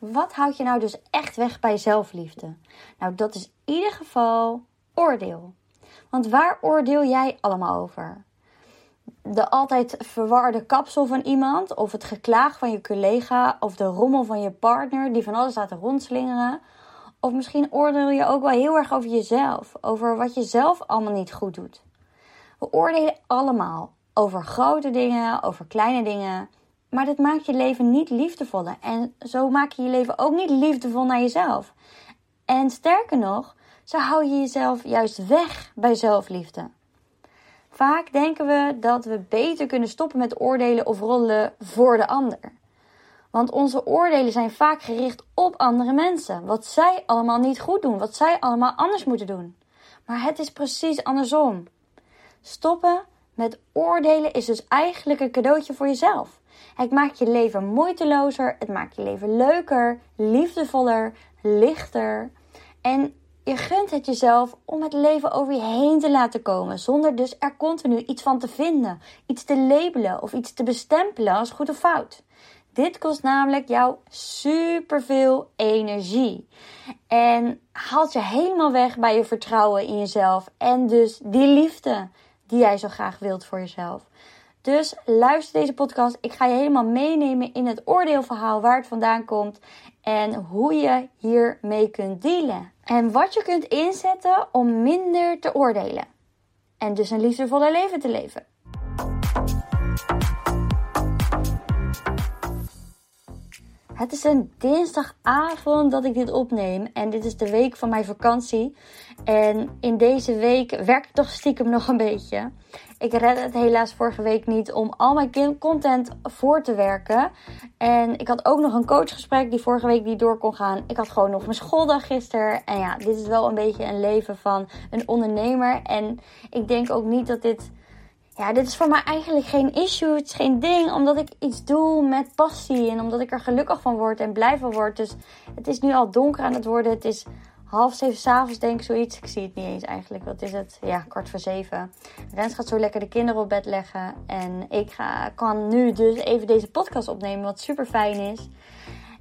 Wat houdt je nou dus echt weg bij zelfliefde? Nou, dat is in ieder geval oordeel. Want waar oordeel jij allemaal over? De altijd verwarde kapsel van iemand, of het geklaag van je collega, of de rommel van je partner die van alles laat rondslingeren. Of misschien oordeel je ook wel heel erg over jezelf, over wat je zelf allemaal niet goed doet. We oordelen allemaal over grote dingen, over kleine dingen. Maar dit maakt je leven niet liefdevoller. En zo maak je je leven ook niet liefdevol naar jezelf. En sterker nog, zo hou je jezelf juist weg bij zelfliefde. Vaak denken we dat we beter kunnen stoppen met oordelen of rollen voor de ander. Want onze oordelen zijn vaak gericht op andere mensen. Wat zij allemaal niet goed doen, wat zij allemaal anders moeten doen. Maar het is precies andersom. Stoppen met oordelen is dus eigenlijk een cadeautje voor jezelf. Het maakt je leven moeitelozer, het maakt je leven leuker, liefdevoller, lichter. En je gunt het jezelf om het leven over je heen te laten komen, zonder dus er continu iets van te vinden, iets te labelen of iets te bestempelen als goed of fout. Dit kost namelijk jou superveel energie. En haalt je helemaal weg bij je vertrouwen in jezelf. En dus die liefde die jij zo graag wilt voor jezelf. Dus luister deze podcast. Ik ga je helemaal meenemen in het oordeelverhaal waar het vandaan komt en hoe je hiermee kunt dealen. En wat je kunt inzetten om minder te oordelen. En dus een liefdevoller leven te leven. Het is een dinsdagavond dat ik dit opneem. En dit is de week van mijn vakantie. En in deze week werk ik toch stiekem nog een beetje. Ik redde het helaas vorige week niet om al mijn content voor te werken. En ik had ook nog een coachgesprek die vorige week niet door kon gaan. Ik had gewoon nog mijn schooldag gisteren. En ja, dit is wel een beetje een leven van een ondernemer. En ik denk ook niet dat dit ja, dit is voor mij eigenlijk geen issue. Het is geen ding. Omdat ik iets doe met passie. En omdat ik er gelukkig van word en blij van word. Dus het is nu al donker aan het worden. Het is half zeven s'avonds, denk ik zoiets. Ik zie het niet eens eigenlijk. Wat is het? Ja, kwart voor zeven. Rens gaat zo lekker de kinderen op bed leggen. En ik ga, kan nu dus even deze podcast opnemen. Wat super fijn is.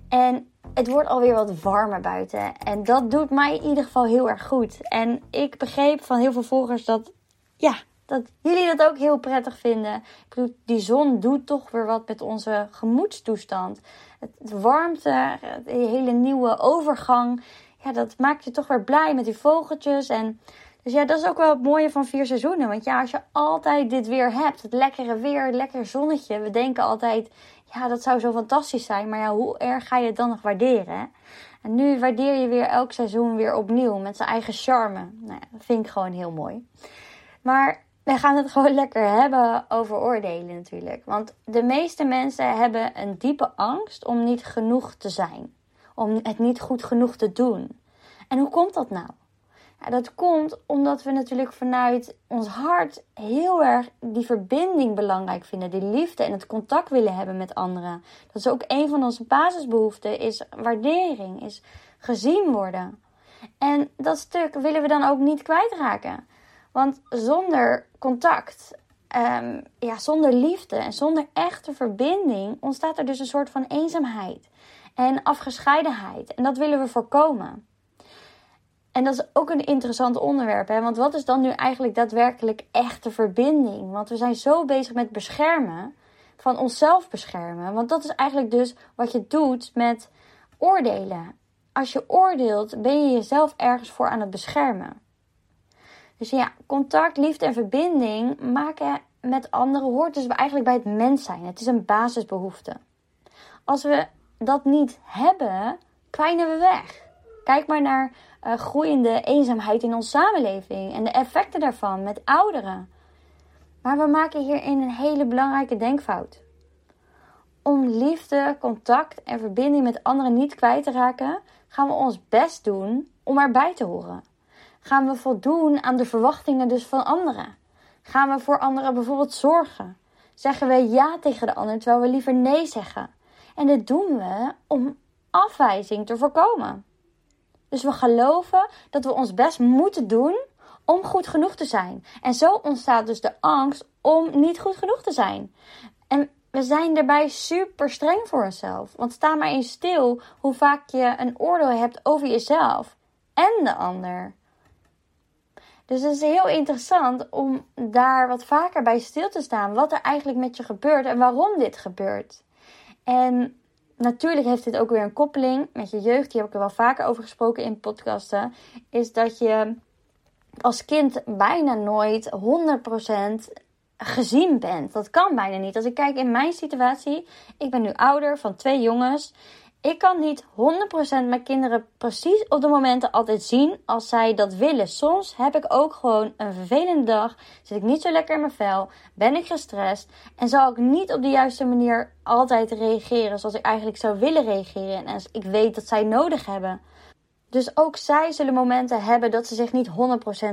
En het wordt alweer wat warmer buiten. En dat doet mij in ieder geval heel erg goed. En ik begreep van heel veel volgers dat. Ja, dat jullie dat ook heel prettig vinden. Ik bedoel, die zon doet toch weer wat met onze gemoedstoestand. Het, warmte, de hele nieuwe overgang. Ja, dat maakt je toch weer blij met die vogeltjes. En dus ja, dat is ook wel het mooie van vier seizoenen. Want ja, als je altijd dit weer hebt, het lekkere weer, het lekkere zonnetje. We denken altijd, ja, dat zou zo fantastisch zijn. Maar ja, hoe erg ga je het dan nog waarderen? En nu waardeer je weer elk seizoen weer opnieuw met zijn eigen charme. Nou ja, dat vind ik gewoon heel mooi. Maar we gaan het gewoon lekker hebben over oordelen natuurlijk. Want de meeste mensen hebben een diepe angst om niet genoeg te zijn. Om het niet goed genoeg te doen. En hoe komt dat nou? Ja, dat komt omdat we natuurlijk vanuit ons hart heel erg die verbinding belangrijk vinden. Die liefde en het contact willen hebben met anderen. Dat is ook een van onze basisbehoeften. Is waardering. Is gezien worden. En dat stuk willen we dan ook niet kwijtraken. Want zonder contact, um, ja, zonder liefde en zonder echte verbinding ontstaat er dus een soort van eenzaamheid en afgescheidenheid. En dat willen we voorkomen. En dat is ook een interessant onderwerp, hè? want wat is dan nu eigenlijk daadwerkelijk echte verbinding? Want we zijn zo bezig met beschermen, van onszelf beschermen. Want dat is eigenlijk dus wat je doet met oordelen. Als je oordeelt, ben je jezelf ergens voor aan het beschermen. Dus ja, contact, liefde en verbinding maken met anderen hoort dus eigenlijk bij het mens zijn. Het is een basisbehoefte. Als we dat niet hebben, kwijnen we weg. Kijk maar naar uh, groeiende eenzaamheid in onze samenleving en de effecten daarvan met ouderen. Maar we maken hierin een hele belangrijke denkfout. Om liefde, contact en verbinding met anderen niet kwijt te raken, gaan we ons best doen om erbij te horen. Gaan we voldoen aan de verwachtingen dus van anderen? Gaan we voor anderen bijvoorbeeld zorgen? Zeggen we ja tegen de ander terwijl we liever nee zeggen? En dit doen we om afwijzing te voorkomen. Dus we geloven dat we ons best moeten doen om goed genoeg te zijn. En zo ontstaat dus de angst om niet goed genoeg te zijn. En we zijn daarbij super streng voor onszelf. Want sta maar eens stil hoe vaak je een oordeel hebt over jezelf en de ander. Dus het is heel interessant om daar wat vaker bij stil te staan. Wat er eigenlijk met je gebeurt en waarom dit gebeurt. En natuurlijk heeft dit ook weer een koppeling met je jeugd. Die heb ik er wel vaker over gesproken in podcasten. Is dat je als kind bijna nooit 100% gezien bent. Dat kan bijna niet. Als ik kijk in mijn situatie, ik ben nu ouder van twee jongens. Ik kan niet 100% mijn kinderen precies op de momenten altijd zien als zij dat willen. Soms heb ik ook gewoon een vervelende dag. Zit ik niet zo lekker in mijn vel. Ben ik gestrest. En zal ik niet op de juiste manier altijd reageren zoals ik eigenlijk zou willen reageren. En als ik weet dat zij nodig hebben. Dus ook zij zullen momenten hebben dat ze zich niet 100%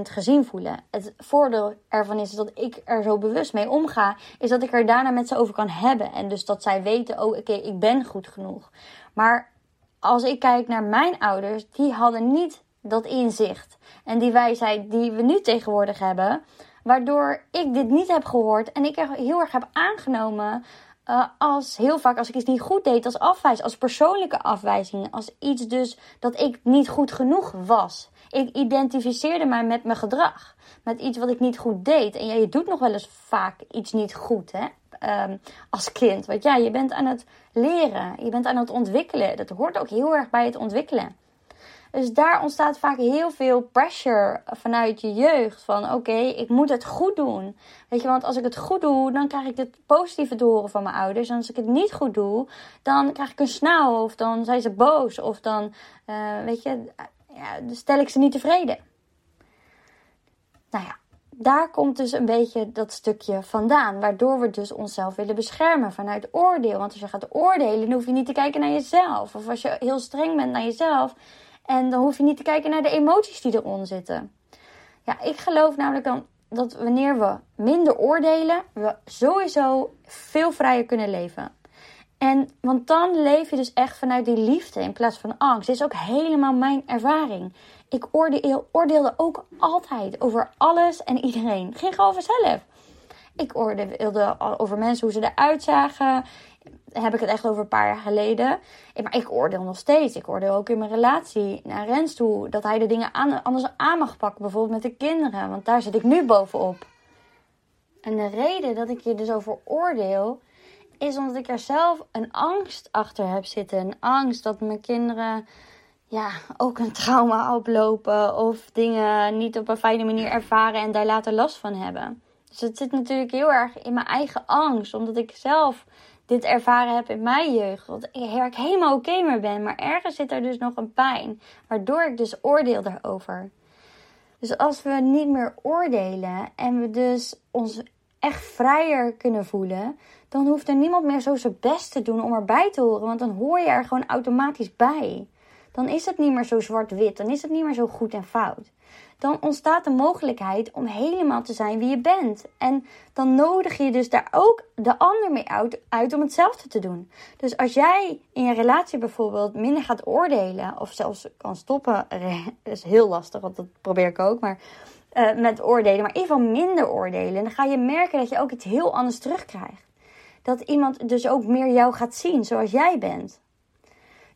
gezien voelen. Het voordeel ervan is dat ik er zo bewust mee omga, is dat ik er daarna met ze over kan hebben. En dus dat zij weten, oh oké, ik ben goed genoeg. Maar als ik kijk naar mijn ouders, die hadden niet dat inzicht. En die wijsheid die we nu tegenwoordig hebben, waardoor ik dit niet heb gehoord en ik heel erg heb aangenomen uh, als heel vaak als ik iets niet goed deed, als afwijzing, als persoonlijke afwijzing, als iets dus dat ik niet goed genoeg was. Ik identificeerde mij met mijn gedrag, met iets wat ik niet goed deed. En ja, je doet nog wel eens vaak iets niet goed, hè, um, als kind. Want ja, je bent aan het leren, je bent aan het ontwikkelen. Dat hoort ook heel erg bij het ontwikkelen. Dus daar ontstaat vaak heel veel pressure vanuit je jeugd. Van oké, ik moet het goed doen. Weet je, want als ik het goed doe, dan krijg ik het positieve horen van mijn ouders. En als ik het niet goed doe, dan krijg ik een snauw. Of dan zijn ze boos. Of dan, uh, weet je, ja, stel ik ze niet tevreden. Nou ja, daar komt dus een beetje dat stukje vandaan. Waardoor we dus onszelf willen beschermen vanuit oordeel. Want als je gaat oordelen, dan hoef je niet te kijken naar jezelf. Of als je heel streng bent naar jezelf, en dan hoef je niet te kijken naar de emoties die eronder zitten. Ja, ik geloof namelijk dan dat wanneer we minder oordelen, we sowieso veel vrijer kunnen leven. En want dan leef je dus echt vanuit die liefde in plaats van angst. Dit is ook helemaal mijn ervaring. Ik oordeel, oordeelde ook altijd over alles en iedereen. Ging gewoon. Ik oordeelde over mensen hoe ze eruit zagen heb ik het echt over een paar jaar geleden. Maar ik oordeel nog steeds. Ik oordeel ook in mijn relatie naar Rens toe. Dat hij de dingen aan, anders aan mag pakken. Bijvoorbeeld met de kinderen. Want daar zit ik nu bovenop. En de reden dat ik je dus over oordeel. Is omdat ik er zelf een angst achter heb zitten. Een angst dat mijn kinderen ja, ook een trauma oplopen. Of dingen niet op een fijne manier ervaren en daar later last van hebben. Dus het zit natuurlijk heel erg in mijn eigen angst. Omdat ik zelf dit ervaren heb in mijn jeugd. Dat ik helemaal oké okay mee ben. Maar ergens zit er dus nog een pijn. Waardoor ik dus oordeel daarover. Dus als we niet meer oordelen en we dus ons echt vrijer kunnen voelen, dan hoeft er niemand meer zo zijn best te doen om erbij te horen. Want dan hoor je er gewoon automatisch bij. Dan is het niet meer zo zwart-wit. Dan is het niet meer zo goed en fout dan ontstaat de mogelijkheid om helemaal te zijn wie je bent. En dan nodig je dus daar ook de ander mee uit, om hetzelfde te doen. Dus als jij in je relatie bijvoorbeeld minder gaat oordelen, of zelfs kan stoppen, is heel lastig, want dat probeer ik ook, maar uh, met oordelen, maar in ieder geval minder oordelen, dan ga je merken dat je ook iets heel anders terugkrijgt. Dat iemand dus ook meer jou gaat zien zoals jij bent.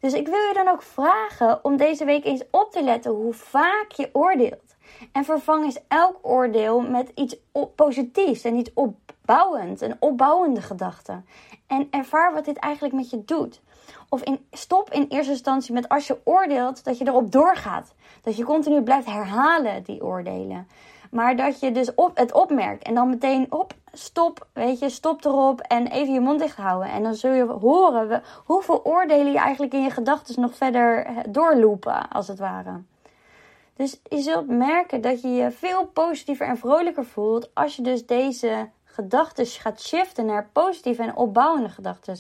Dus ik wil je dan ook vragen om deze week eens op te letten hoe vaak je oordeelt. En vervang eens elk oordeel met iets positiefs en iets opbouwend, een opbouwende gedachte. En ervaar wat dit eigenlijk met je doet. Of in, stop in eerste instantie met als je oordeelt dat je erop doorgaat. Dat je continu blijft herhalen die oordelen. Maar dat je dus op, het opmerkt en dan meteen op, stop, weet je, stop erop en even je mond dicht houden. En dan zul je horen hoeveel oordelen je eigenlijk in je gedachten nog verder eh, doorlopen, als het ware. Dus je zult merken dat je je veel positiever en vrolijker voelt als je dus deze gedachten gaat shiften naar positieve en opbouwende gedachten.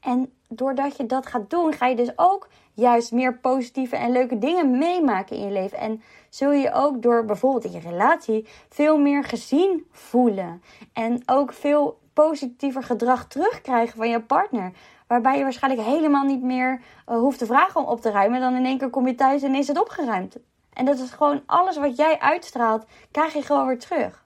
En doordat je dat gaat doen, ga je dus ook juist meer positieve en leuke dingen meemaken in je leven. En zul je ook door bijvoorbeeld in je relatie veel meer gezien voelen. En ook veel positiever gedrag terugkrijgen van je partner. Waarbij je waarschijnlijk helemaal niet meer uh, hoeft te vragen om op te ruimen. Dan in één keer kom je thuis en is het opgeruimd. En dat is gewoon alles wat jij uitstraalt, krijg je gewoon weer terug.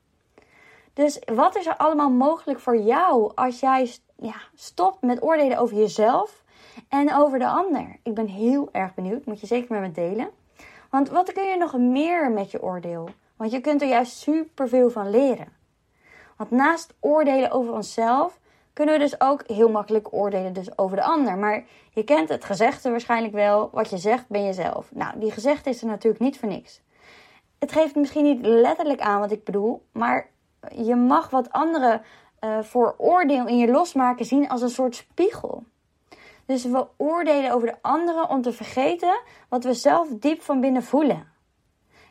Dus wat is er allemaal mogelijk voor jou als jij ja, stop met oordelen over jezelf en over de ander. Ik ben heel erg benieuwd. Moet je zeker met me delen. Want wat kun je nog meer met je oordeel? Want je kunt er juist superveel van leren. Want naast oordelen over onszelf kunnen we dus ook heel makkelijk oordelen dus over de ander. Maar je kent het gezegde waarschijnlijk wel. Wat je zegt ben jezelf. Nou, die gezegde is er natuurlijk niet voor niks. Het geeft misschien niet letterlijk aan wat ik bedoel. Maar je mag wat anderen uh, voor oordeel in je losmaken zien als een soort spiegel. Dus we oordelen over de anderen om te vergeten wat we zelf diep van binnen voelen.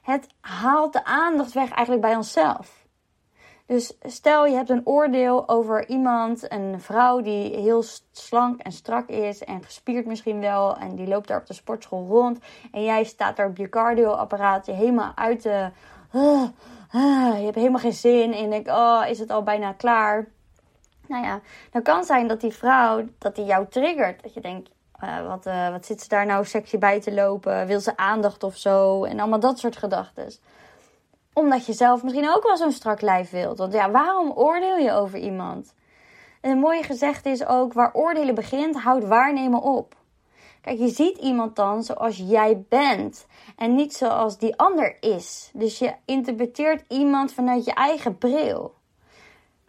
Het haalt de aandacht weg eigenlijk bij onszelf. Dus stel je hebt een oordeel over iemand, een vrouw die heel slank en strak is en gespierd misschien wel. En die loopt daar op de sportschool rond. En jij staat daar op je cardioapparaat, helemaal uit de... Uh, uh, je hebt helemaal geen zin. En je oh, is het al bijna klaar? Nou ja, dan kan zijn dat die vrouw, dat die jou triggert. Dat je denkt, uh, wat, wat zit ze daar nou sexy bij te lopen? Wil ze aandacht of zo? En allemaal dat soort gedachten omdat je zelf misschien ook wel zo'n strak lijf wilt. Want ja, waarom oordeel je over iemand? En een mooie gezegde is ook: waar oordelen begint, houdt waarnemen op. Kijk, je ziet iemand dan zoals jij bent en niet zoals die ander is. Dus je interpreteert iemand vanuit je eigen bril.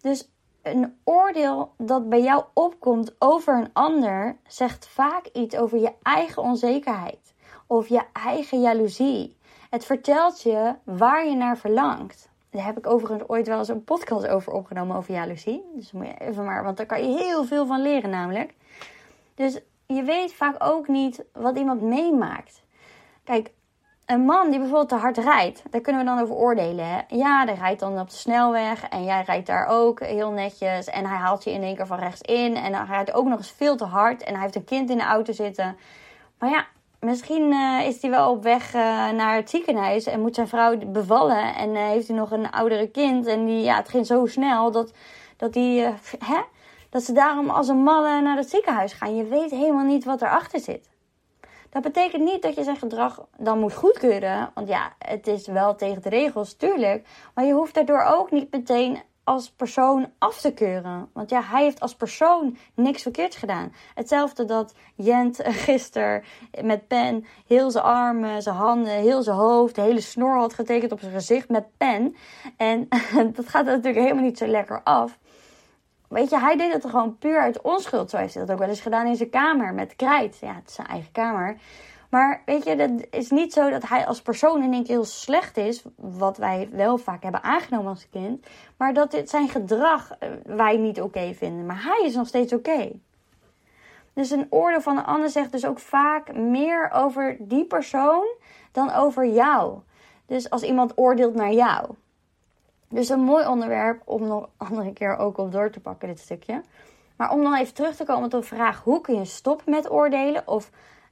Dus een oordeel dat bij jou opkomt over een ander zegt vaak iets over je eigen onzekerheid of je eigen jaloezie. Het vertelt je waar je naar verlangt. Daar heb ik overigens ooit wel eens een podcast over opgenomen over jaloezie. Dus moet je even maar, want daar kan je heel veel van leren namelijk. Dus je weet vaak ook niet wat iemand meemaakt. Kijk, een man die bijvoorbeeld te hard rijdt, daar kunnen we dan over oordelen. Ja, die rijdt dan op de snelweg en jij rijdt daar ook heel netjes. En hij haalt je in één keer van rechts in. En hij rijdt ook nog eens veel te hard. En hij heeft een kind in de auto zitten. Maar ja, Misschien uh, is hij wel op weg uh, naar het ziekenhuis en moet zijn vrouw bevallen. En uh, heeft hij nog een oudere kind. En die, ja, het ging zo snel dat, dat, die, hè? dat ze daarom als een malle naar het ziekenhuis gaan. Je weet helemaal niet wat erachter zit. Dat betekent niet dat je zijn gedrag dan moet goedkeuren. Want ja, het is wel tegen de regels, tuurlijk. Maar je hoeft daardoor ook niet meteen als persoon af te keuren. Want ja, hij heeft als persoon niks verkeerds gedaan. Hetzelfde dat Jent gisteren met pen heel zijn armen, zijn handen, heel zijn hoofd, de hele snor had getekend op zijn gezicht met pen. En dat gaat natuurlijk helemaal niet zo lekker af. Weet je, hij deed het gewoon puur uit onschuld. Zo heeft hij dat ook wel eens gedaan in zijn kamer met krijt. Ja, het is zijn eigen kamer. Maar weet je, het is niet zo dat hij als persoon in één keer heel slecht is. Wat wij wel vaak hebben aangenomen als kind. Maar dat dit zijn gedrag eh, wij niet oké vinden. Maar hij is nog steeds oké. Dus een oordeel van een ander zegt dus ook vaak meer over die persoon dan over jou. Dus als iemand oordeelt naar jou. Dus een mooi onderwerp om nog een andere keer ook op door te pakken, dit stukje. Maar om dan even terug te komen tot de vraag: hoe kun je stoppen met oordelen? Of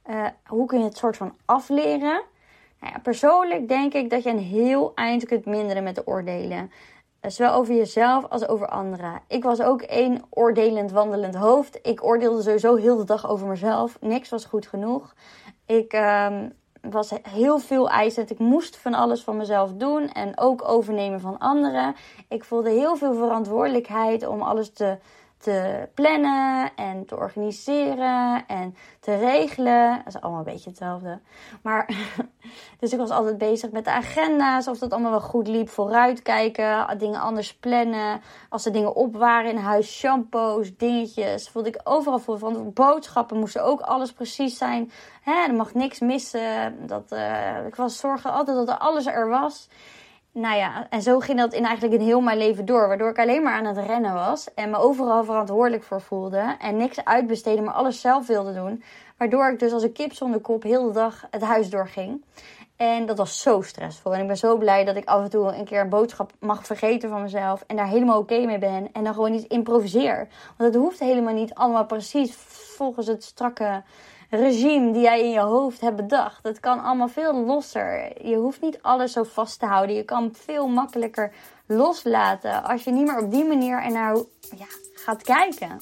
uh, hoe kun je het soort van afleren? Nou ja, persoonlijk denk ik dat je een heel eind kunt minderen met de oordelen. Uh, zowel over jezelf als over anderen. Ik was ook één oordelend wandelend hoofd. Ik oordeelde sowieso heel de dag over mezelf. Niks was goed genoeg. Ik um, was heel veel eisend. Ik moest van alles van mezelf doen en ook overnemen van anderen. Ik voelde heel veel verantwoordelijkheid om alles te te plannen en te organiseren en te regelen. Dat is allemaal een beetje hetzelfde. Maar, dus ik was altijd bezig met de agenda's, of dat allemaal wel goed liep. Vooruitkijken, dingen anders plannen. Als er dingen op waren in huis, shampoos, dingetjes. Voelde ik overal voor. Van boodschappen moesten ook alles precies zijn. Hè, er mag niks missen. Dat, uh, ik was zorgen altijd dat er alles er was nou ja, en zo ging dat in eigenlijk in heel mijn leven door. Waardoor ik alleen maar aan het rennen was. En me overal verantwoordelijk voor voelde. En niks uitbesteden, maar alles zelf wilde doen. Waardoor ik dus als een kip zonder kop heel de dag het huis doorging. En dat was zo stressvol. En ik ben zo blij dat ik af en toe een keer een boodschap mag vergeten van mezelf. En daar helemaal oké mee ben. En dan gewoon iets improviseer. Want het hoeft helemaal niet allemaal precies volgens het strakke regime die jij in je hoofd hebt bedacht. Het kan allemaal veel losser. Je hoeft niet alles zo vast te houden. Je kan veel makkelijker loslaten als je niet meer op die manier ernaar ja, gaat kijken.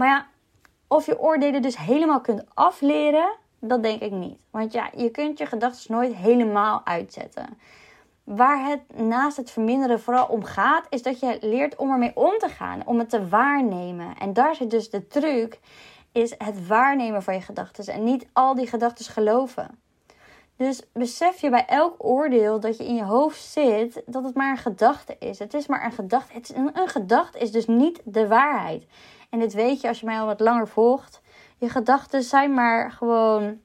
Maar ja, of je oordelen dus helemaal kunt afleren, dat denk ik niet. Want ja, je kunt je gedachten nooit helemaal uitzetten. Waar het naast het verminderen vooral om gaat, is dat je leert om ermee om te gaan, om het te waarnemen. En daar zit dus de truc, is het waarnemen van je gedachten en niet al die gedachten geloven. Dus besef je bij elk oordeel dat je in je hoofd zit, dat het maar een gedachte is. Het is maar een gedachte. Het een, een gedachte is dus niet de waarheid. En dit weet je als je mij al wat langer volgt. Je gedachten zijn maar gewoon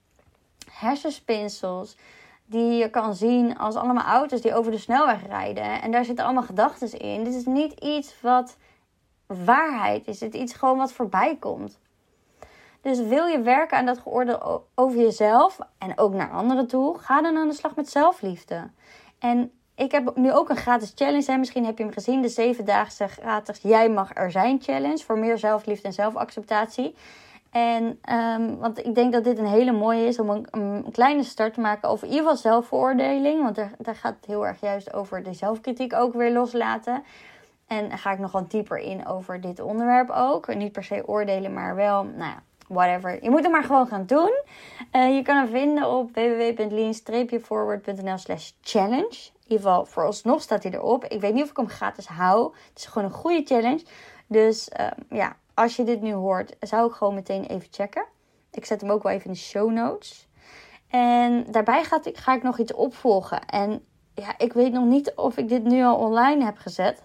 hersenspinsels die je kan zien als allemaal auto's die over de snelweg rijden. En daar zitten allemaal gedachten in. Dit is niet iets wat waarheid is. Dit is iets gewoon wat voorbij komt. Dus wil je werken aan dat geoordeel over jezelf en ook naar anderen toe, ga dan aan de slag met zelfliefde. En ik heb nu ook een gratis challenge. Hè. Misschien heb je hem gezien. De zevendaagse gratis Jij mag er zijn challenge. Voor meer zelfliefde en zelfacceptatie. En um, want ik denk dat dit een hele mooie is om een, kleine start te maken over in ieder geval zelfveroordeling. Want daar, gaat het heel erg juist over de zelfkritiek ook weer loslaten. En ga ik nog wat dieper in over dit onderwerp ook. Niet per se oordelen, maar wel, nou ja, whatever. Je moet het maar gewoon gaan doen. Uh, je kan hem vinden op www.lean-forward.nl slash challenge. In ieder geval, vooralsnog staat hij erop. Ik weet niet of ik hem gratis hou. Het is gewoon een goede challenge. Dus uh, ja, als je dit nu hoort, zou ik gewoon meteen even checken. Ik zet hem ook wel even in de show notes. En daarbij ga ik, ga ik nog iets opvolgen. En ja, ik weet nog niet of ik dit nu al online heb gezet.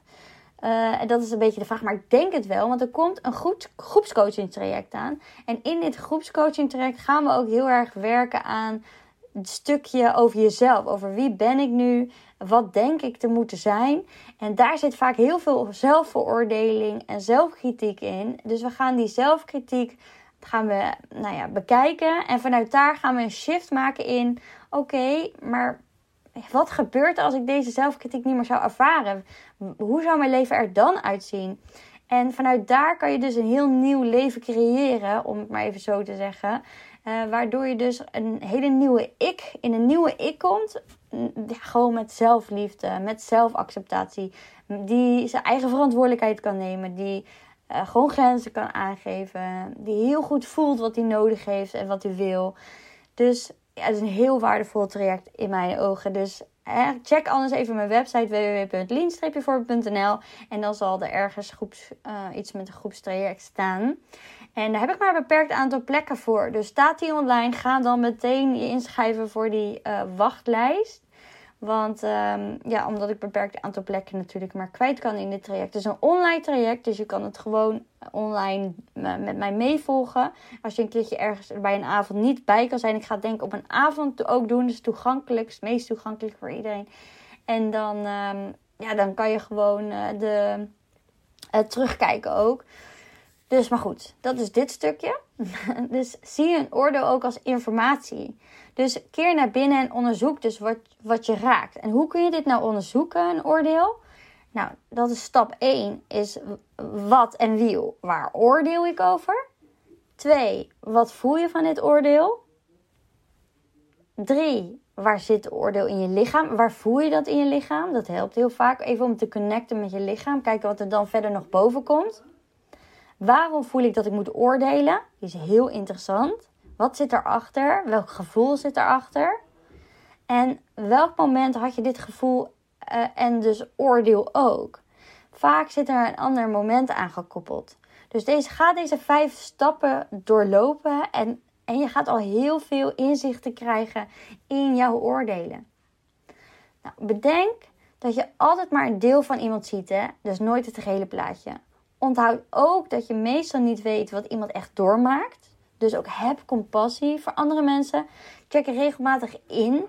Uh, en dat is een beetje de vraag, maar ik denk het wel. Want er komt een goed groepscoaching traject aan. En in dit groepscoaching traject gaan we ook heel erg werken aan het stukje over jezelf. Over wie ben ik nu? Wat denk ik te moeten zijn? En daar zit vaak heel veel zelfveroordeling en zelfkritiek in. Dus we gaan die zelfkritiek gaan we, nou ja, bekijken. En vanuit daar gaan we een shift maken in: oké, maar wat gebeurt er als ik deze zelfkritiek niet meer zou ervaren? Hoe zou mijn leven er dan uitzien? En vanuit daar kan je dus een heel nieuw leven creëren, om het maar even zo te zeggen. Uh, waardoor je dus een hele nieuwe ik, in een nieuwe ik komt. Mm, gewoon met zelfliefde, met zelfacceptatie. Die zijn eigen verantwoordelijkheid kan nemen. Die uh, gewoon grenzen kan aangeven. Die heel goed voelt wat hij nodig heeft en wat hij wil. Dus het is een heel waardevol traject in mijn ogen. Dus check anders even mijn website www.lean-voorbeeld.nl en dan zal er ergens groeps, uh, iets met een groepstraject staan. En daar heb ik maar een beperkt aantal plekken voor. Dus staat die online, ga dan meteen je inschrijven voor die uh, wachtlijst. Want um, ja, omdat ik beperkt aantal plekken natuurlijk maar kwijt kan in dit traject. Het is een online traject, dus je kan het gewoon online met mij meevolgen. Als je een keertje ergens bij een avond niet bij kan zijn. Ik ga het denk op een avond ook doen. Dus toegankelijk, het meest toegankelijk voor iedereen. En dan, um, ja, dan kan je gewoon uh, de, uh, terugkijken ook. Dus maar goed, dat is dit stukje. dus zie een oordeel ook als informatie. Dus keer naar binnen en onderzoek dus wat, wat je raakt. En hoe kun je dit nou onderzoeken, een oordeel? Nou, dat is stap 1, is wat en wie, waar oordeel ik over? 2, wat voel je van dit oordeel? 3, waar zit het oordeel in je lichaam? Waar voel je dat in je lichaam? Dat helpt heel vaak even om te connecten met je lichaam. Kijken wat er dan verder nog boven komt. Waarom voel ik dat ik moet oordelen? Die is heel interessant. Wat zit erachter? Welk gevoel zit erachter? En welk moment had je dit gevoel uh, en dus oordeel ook? Vaak zit er een ander moment aan gekoppeld. Dus deze, ga deze vijf stappen doorlopen en, en je gaat al heel veel inzichten krijgen in jouw oordelen. Nou, bedenk dat je altijd maar een deel van iemand ziet, hè? dus nooit het gehele plaatje. onthoud ook dat je meestal niet weet wat iemand echt doormaakt. Dus ook heb compassie voor andere mensen. Check regelmatig in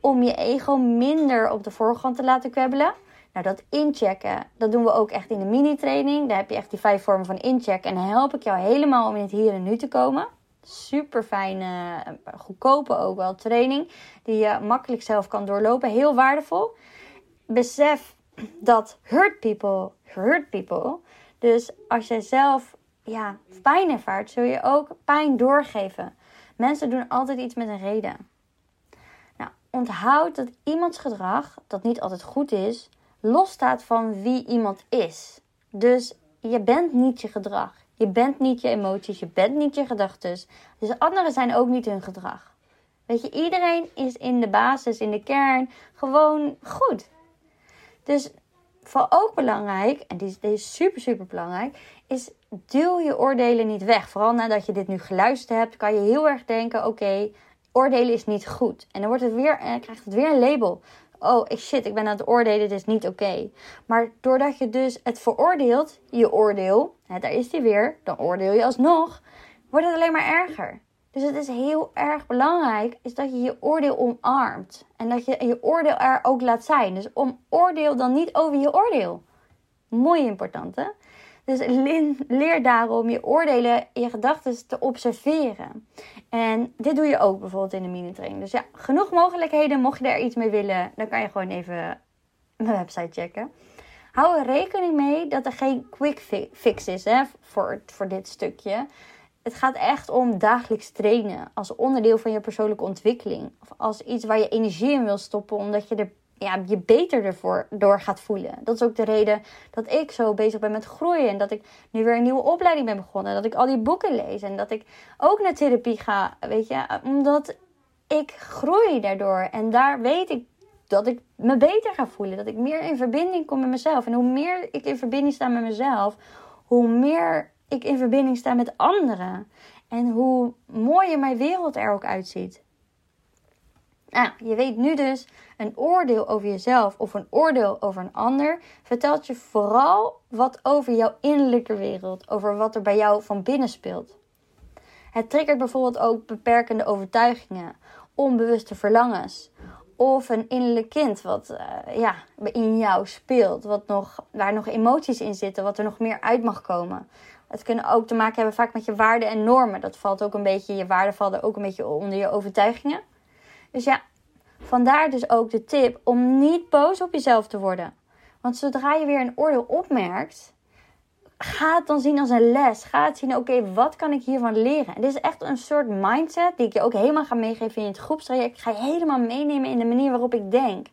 om je ego minder op de voorgrond te laten kwebbelen. Nou, dat inchecken, dat doen we ook echt in de mini-training. Daar heb je echt die vijf vormen van inchecken. En dan help ik jou helemaal om in het hier en nu te komen. Super fijne, goedkope ook wel training. Die je makkelijk zelf kan doorlopen. Heel waardevol. Besef dat hurt people, hurt people. Dus als jij zelf ja, pijn ervaart, zul je ook pijn doorgeven. Mensen doen altijd iets met een reden. Nou, onthoud dat iemands gedrag, dat niet altijd goed is, losstaat van wie iemand is. Dus je bent niet je gedrag. Je bent niet je emoties. Je bent niet je gedachten. Dus anderen zijn ook niet hun gedrag. Weet je, iedereen is in de basis, in de kern, gewoon goed. Dus voor ook belangrijk, en deze is super, super belangrijk, is duw je oordelen niet weg. Vooral nadat je dit nu geluisterd hebt, kan je heel erg denken: oké, oordelen is niet goed. En dan wordt het weer, en krijgt het weer een label oh shit, ik ben aan het oordelen, dit is niet oké. Maar doordat je dus het veroordeelt, je oordeel, hè, daar is die weer, dan oordeel je alsnog, wordt het alleen maar erger. Dus het is heel erg belangrijk is dat je je oordeel omarmt. En dat je je oordeel er ook laat zijn. Dus om oordeel dan niet over je oordeel. Mooi important hè? Dus leer daarom je oordelen, je gedachten te observeren. En dit doe je ook bijvoorbeeld in de mini-training. Dus ja, genoeg mogelijkheden. Mocht je daar iets mee willen, dan kan je gewoon even mijn website checken. Hou er rekening mee dat er geen quick fix is hè, voor, voor dit stukje. Het gaat echt om dagelijks trainen als onderdeel van je persoonlijke ontwikkeling. Of als iets waar je energie in wil stoppen, omdat je er ja, je beter ervoor door gaat voelen. Dat is ook de reden dat ik zo bezig ben met groeien. En dat ik nu weer een nieuwe opleiding ben begonnen. Dat ik al die boeken lees. En dat ik ook naar therapie ga. Weet je, omdat ik groei daardoor. En daar weet ik dat ik me beter ga voelen. Dat ik meer in verbinding kom met mezelf. En hoe meer ik in verbinding sta met mezelf, hoe meer ik in verbinding sta met anderen. En hoe mooier mijn wereld er ook uitziet. Nou, je weet nu dus, een oordeel over jezelf of een oordeel over een ander vertelt je vooral wat over jouw innerlijke wereld, over wat er bij jou van binnen speelt. Het triggert bijvoorbeeld ook beperkende overtuigingen, onbewuste verlangens of een innerlijk kind wat uh, ja, in jou speelt, wat nog, waar nog emoties in zitten, wat er nog meer uit mag komen. Het kunnen ook te maken hebben vaak met je waarden en normen. Dat valt ook een beetje, je waarden vallen ook een beetje onder je overtuigingen. Dus ja, vandaar dus ook de tip om niet boos op jezelf te worden. Want zodra je weer een oordeel opmerkt, ga het dan zien als een les. Ga het zien, oké, wat kan ik hiervan leren? En dit is echt een soort mindset die ik je ook helemaal ga meegeven in het groepstraject. Ik ga je helemaal meenemen in de manier waarop ik denk.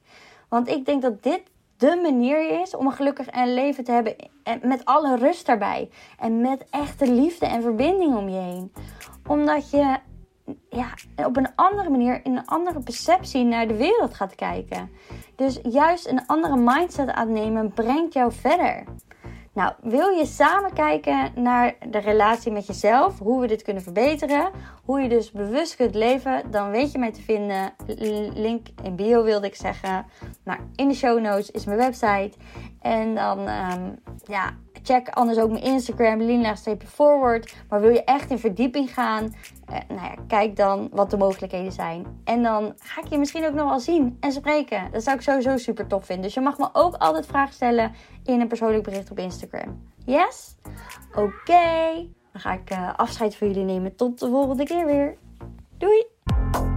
Want ik denk dat dit de manier is om een gelukkig en leven te hebben. En met alle rust daarbij. En met echte liefde en verbinding om je heen. Omdat je ja, op een andere manier, in een andere perceptie naar de wereld gaat kijken. Dus juist een andere mindset aannemen brengt jou verder. Nou, wil je samen kijken naar de relatie met jezelf, hoe we dit kunnen verbeteren, hoe je dus bewust kunt leven, dan weet je mij te vinden. Link in bio wilde ik zeggen. Maar in de show notes is mijn website. En dan, um, ja, check anders ook mijn Instagram, linlaagstreepje Maar wil je echt in verdieping gaan, eh, nou ja, kijk dan wat de mogelijkheden zijn. En dan ga ik je misschien ook nog wel zien en spreken. Dat zou ik sowieso super tof vinden. Dus je mag me ook altijd vragen stellen in een persoonlijk bericht op Instagram. Yes? Oké. Dan ga ik uh, afscheid van jullie nemen. Tot de volgende keer weer. Doei!